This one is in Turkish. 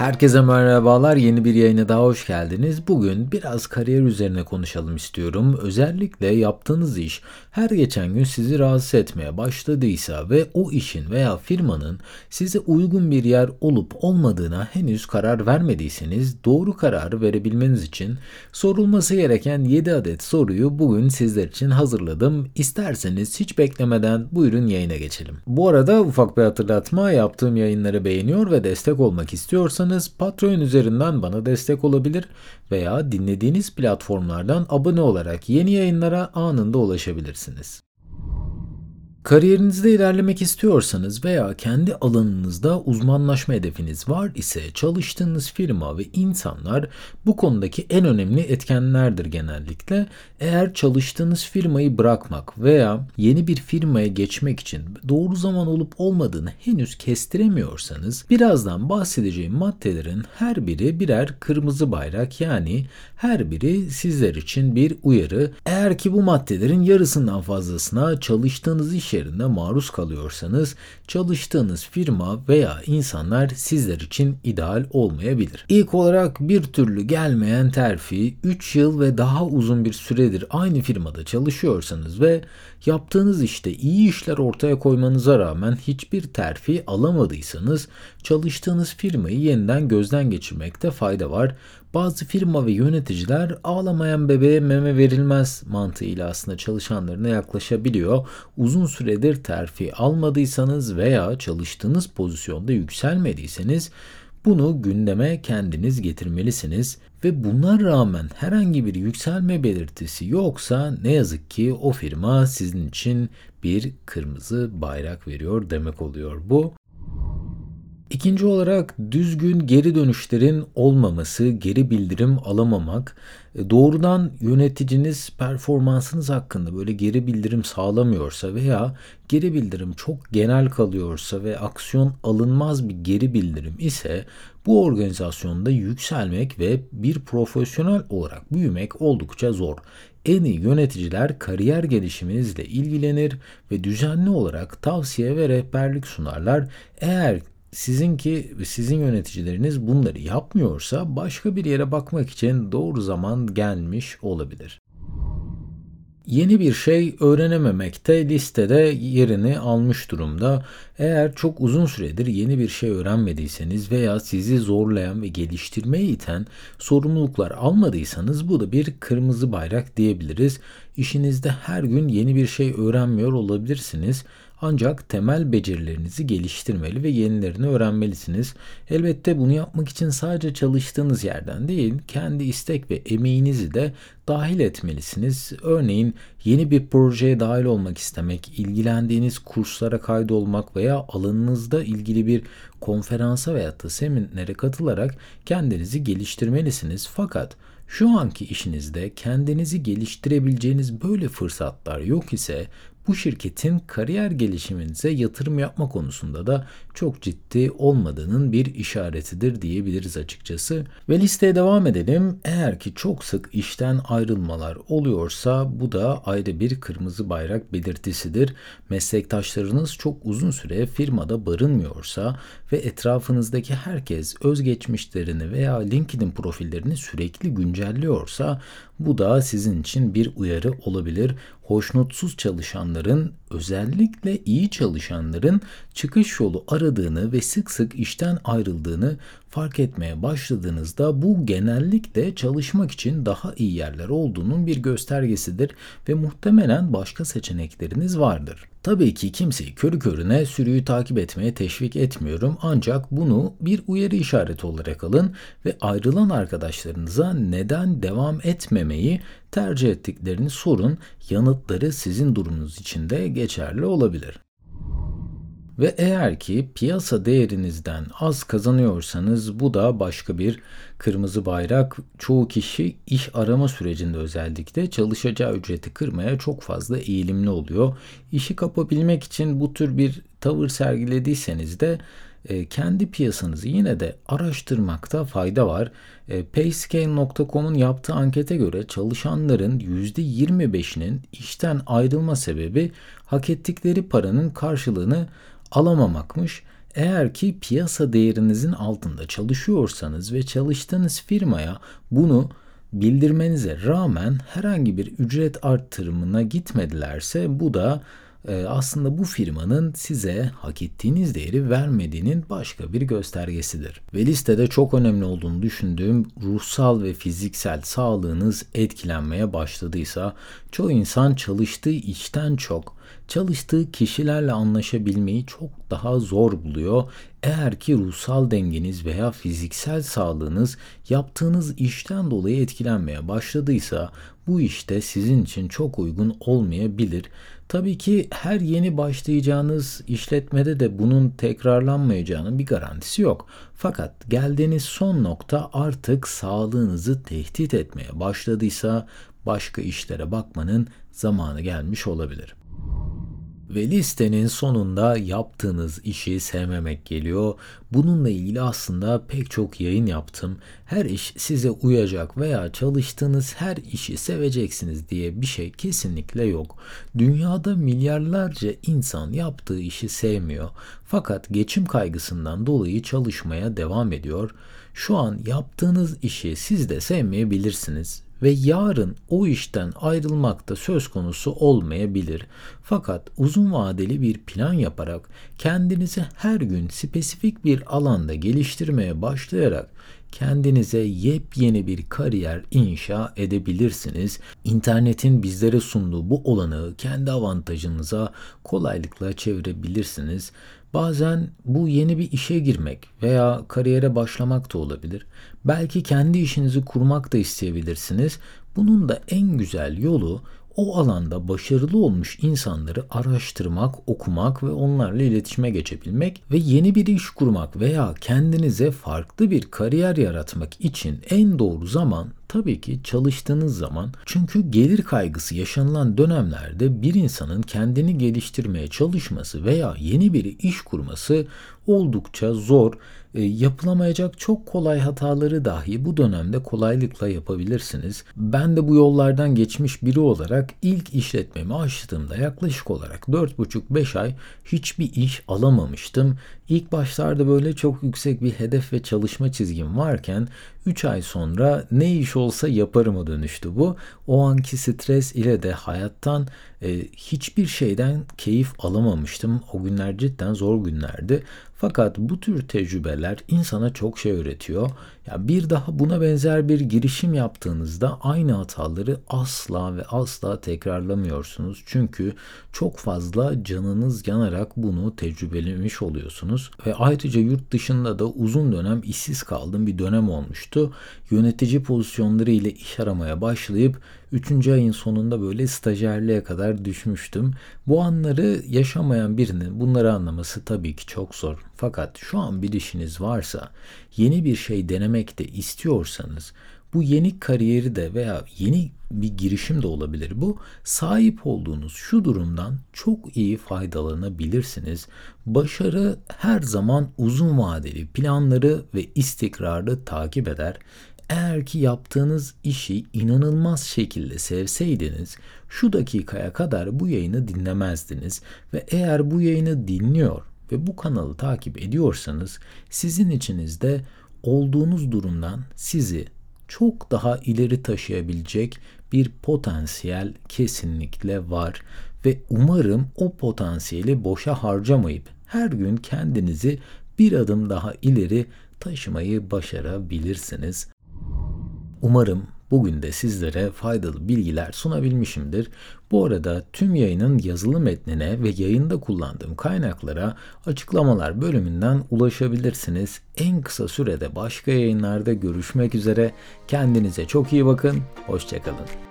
Herkese merhabalar. Yeni bir yayına daha hoş geldiniz. Bugün biraz kariyer üzerine konuşalım istiyorum. Özellikle yaptığınız iş her geçen gün sizi rahatsız etmeye başladıysa ve o işin veya firmanın size uygun bir yer olup olmadığına henüz karar vermediyseniz doğru kararı verebilmeniz için sorulması gereken 7 adet soruyu bugün sizler için hazırladım. İsterseniz hiç beklemeden buyurun yayına geçelim. Bu arada ufak bir hatırlatma yaptığım yayınları beğeniyor ve destek olmak istiyorsanız istiyorsanız Patreon üzerinden bana destek olabilir veya dinlediğiniz platformlardan abone olarak yeni yayınlara anında ulaşabilirsiniz. Kariyerinizde ilerlemek istiyorsanız veya kendi alanınızda uzmanlaşma hedefiniz var ise çalıştığınız firma ve insanlar bu konudaki en önemli etkenlerdir genellikle. Eğer çalıştığınız firmayı bırakmak veya yeni bir firmaya geçmek için doğru zaman olup olmadığını henüz kestiremiyorsanız birazdan bahsedeceğim maddelerin her biri birer kırmızı bayrak yani her biri sizler için bir uyarı. Eğer ki bu maddelerin yarısından fazlasına çalıştığınız iş yerinde maruz kalıyorsanız çalıştığınız firma veya insanlar sizler için ideal olmayabilir. İlk olarak bir türlü gelmeyen terfi, 3 yıl ve daha uzun bir süredir aynı firmada çalışıyorsanız ve yaptığınız işte iyi işler ortaya koymanıza rağmen hiçbir terfi alamadıysanız çalıştığınız firmayı yeniden gözden geçirmekte fayda var. Bazı firma ve yöneticiler ağlamayan bebeğe meme verilmez mantığıyla aslında çalışanlarına yaklaşabiliyor. Uzun süredir terfi almadıysanız veya çalıştığınız pozisyonda yükselmediyseniz bunu gündeme kendiniz getirmelisiniz ve buna rağmen herhangi bir yükselme belirtisi yoksa ne yazık ki o firma sizin için bir kırmızı bayrak veriyor demek oluyor bu. İkinci olarak düzgün geri dönüşlerin olmaması, geri bildirim alamamak, e, doğrudan yöneticiniz performansınız hakkında böyle geri bildirim sağlamıyorsa veya geri bildirim çok genel kalıyorsa ve aksiyon alınmaz bir geri bildirim ise bu organizasyonda yükselmek ve bir profesyonel olarak büyümek oldukça zor. En iyi yöneticiler kariyer gelişiminizle ilgilenir ve düzenli olarak tavsiye ve rehberlik sunarlar. Eğer sizinki sizin yöneticileriniz bunları yapmıyorsa başka bir yere bakmak için doğru zaman gelmiş olabilir. Yeni bir şey öğrenememekte listede yerini almış durumda. Eğer çok uzun süredir yeni bir şey öğrenmediyseniz veya sizi zorlayan ve geliştirmeye iten sorumluluklar almadıysanız bu da bir kırmızı bayrak diyebiliriz. İşinizde her gün yeni bir şey öğrenmiyor olabilirsiniz. Ancak temel becerilerinizi geliştirmeli ve yenilerini öğrenmelisiniz. Elbette bunu yapmak için sadece çalıştığınız yerden değil, kendi istek ve emeğinizi de dahil etmelisiniz. Örneğin yeni bir projeye dahil olmak istemek, ilgilendiğiniz kurslara kaydolmak veya alanınızda ilgili bir konferansa veya da seminere katılarak kendinizi geliştirmelisiniz. Fakat şu anki işinizde kendinizi geliştirebileceğiniz böyle fırsatlar yok ise bu şirketin kariyer gelişiminize yatırım yapma konusunda da çok ciddi olmadığının bir işaretidir diyebiliriz açıkçası. Ve listeye devam edelim. Eğer ki çok sık işten ayrılmalar oluyorsa bu da ayrı bir kırmızı bayrak belirtisidir. Meslektaşlarınız çok uzun süre firmada barınmıyorsa ve etrafınızdaki herkes özgeçmişlerini veya LinkedIn profillerini sürekli güncelliyorsa bu da sizin için bir uyarı olabilir. Hoşnutsuz çalışanların özellikle iyi çalışanların çıkış yolu aradığını ve sık sık işten ayrıldığını fark etmeye başladığınızda bu genellikle çalışmak için daha iyi yerler olduğunun bir göstergesidir ve muhtemelen başka seçenekleriniz vardır. Tabii ki kimseyi körü körüne sürüyü takip etmeye teşvik etmiyorum ancak bunu bir uyarı işareti olarak alın ve ayrılan arkadaşlarınıza neden devam etmemeyi tercih ettiklerini sorun. Yanıtları sizin durumunuz için de geçerli olabilir. Ve eğer ki piyasa değerinizden az kazanıyorsanız bu da başka bir kırmızı bayrak. Çoğu kişi iş arama sürecinde özellikle çalışacağı ücreti kırmaya çok fazla eğilimli oluyor. İşi kapabilmek için bu tür bir tavır sergilediyseniz de e, kendi piyasanızı yine de araştırmakta fayda var. E, Payscale.com'un yaptığı ankete göre çalışanların %25'inin işten ayrılma sebebi hak ettikleri paranın karşılığını alamamakmış. Eğer ki piyasa değerinizin altında çalışıyorsanız ve çalıştığınız firmaya bunu bildirmenize rağmen herhangi bir ücret arttırımına gitmedilerse bu da e, aslında bu firmanın size hak ettiğiniz değeri vermediğinin başka bir göstergesidir. Ve listede çok önemli olduğunu düşündüğüm ruhsal ve fiziksel sağlığınız etkilenmeye başladıysa çoğu insan çalıştığı işten çok çalıştığı kişilerle anlaşabilmeyi çok daha zor buluyor. Eğer ki ruhsal dengeniz veya fiziksel sağlığınız yaptığınız işten dolayı etkilenmeye başladıysa bu işte sizin için çok uygun olmayabilir. Tabii ki her yeni başlayacağınız işletmede de bunun tekrarlanmayacağının bir garantisi yok. Fakat geldiğiniz son nokta artık sağlığınızı tehdit etmeye başladıysa başka işlere bakmanın zamanı gelmiş olabilir. Ve listenin sonunda yaptığınız işi sevmemek geliyor. Bununla ilgili aslında pek çok yayın yaptım. Her iş size uyacak veya çalıştığınız her işi seveceksiniz diye bir şey kesinlikle yok. Dünyada milyarlarca insan yaptığı işi sevmiyor. Fakat geçim kaygısından dolayı çalışmaya devam ediyor. Şu an yaptığınız işi siz de sevmeyebilirsiniz ve yarın o işten ayrılmak da söz konusu olmayabilir. Fakat uzun vadeli bir plan yaparak kendinizi her gün spesifik bir alanda geliştirmeye başlayarak kendinize yepyeni bir kariyer inşa edebilirsiniz. İnternetin bizlere sunduğu bu olanı kendi avantajınıza kolaylıkla çevirebilirsiniz. Bazen bu yeni bir işe girmek veya kariyere başlamak da olabilir. Belki kendi işinizi kurmak da isteyebilirsiniz. Bunun da en güzel yolu o alanda başarılı olmuş insanları araştırmak, okumak ve onlarla iletişime geçebilmek ve yeni bir iş kurmak veya kendinize farklı bir kariyer yaratmak için en doğru zaman tabii ki çalıştığınız zaman. Çünkü gelir kaygısı yaşanılan dönemlerde bir insanın kendini geliştirmeye çalışması veya yeni bir iş kurması oldukça zor. E, yapılamayacak çok kolay hataları dahi bu dönemde kolaylıkla yapabilirsiniz. Ben de bu yollardan geçmiş biri olarak ilk işletmemi açtığımda yaklaşık olarak 4,5-5 ay hiçbir iş alamamıştım. İlk başlarda böyle çok yüksek bir hedef ve çalışma çizgim varken 3 ay sonra ne iş olsa yaparıma dönüştü bu. O anki stres ile de hayattan e, hiçbir şeyden keyif alamamıştım. O günler cidden zor günlerdi. Fakat bu tür tecrübeler insana çok şey öğretiyor. Ya bir daha buna benzer bir girişim yaptığınızda aynı hataları asla ve asla tekrarlamıyorsunuz. Çünkü çok fazla canınız yanarak bunu tecrübelemiş oluyorsunuz ve ayrıca yurt dışında da uzun dönem işsiz kaldığım bir dönem olmuştu. Yönetici pozisyonları ile iş aramaya başlayıp 3. ayın sonunda böyle stajyerliğe kadar düşmüştüm. Bu anları yaşamayan birinin bunları anlaması tabii ki çok zor. Fakat şu an bir işiniz varsa, yeni bir şey denemek de istiyorsanız, bu yeni kariyeri de veya yeni bir girişim de olabilir bu. Sahip olduğunuz şu durumdan çok iyi faydalanabilirsiniz. Başarı her zaman uzun vadeli planları ve istikrarlı takip eder. Eğer ki yaptığınız işi inanılmaz şekilde sevseydiniz şu dakikaya kadar bu yayını dinlemezdiniz ve eğer bu yayını dinliyor ve bu kanalı takip ediyorsanız sizin içinizde olduğunuz durumdan sizi çok daha ileri taşıyabilecek bir potansiyel kesinlikle var ve umarım o potansiyeli boşa harcamayıp her gün kendinizi bir adım daha ileri taşımayı başarabilirsiniz. Umarım bugün de sizlere faydalı bilgiler sunabilmişimdir. Bu arada tüm yayının yazılı metnine ve yayında kullandığım kaynaklara açıklamalar bölümünden ulaşabilirsiniz. En kısa sürede başka yayınlarda görüşmek üzere. Kendinize çok iyi bakın. Hoşçakalın.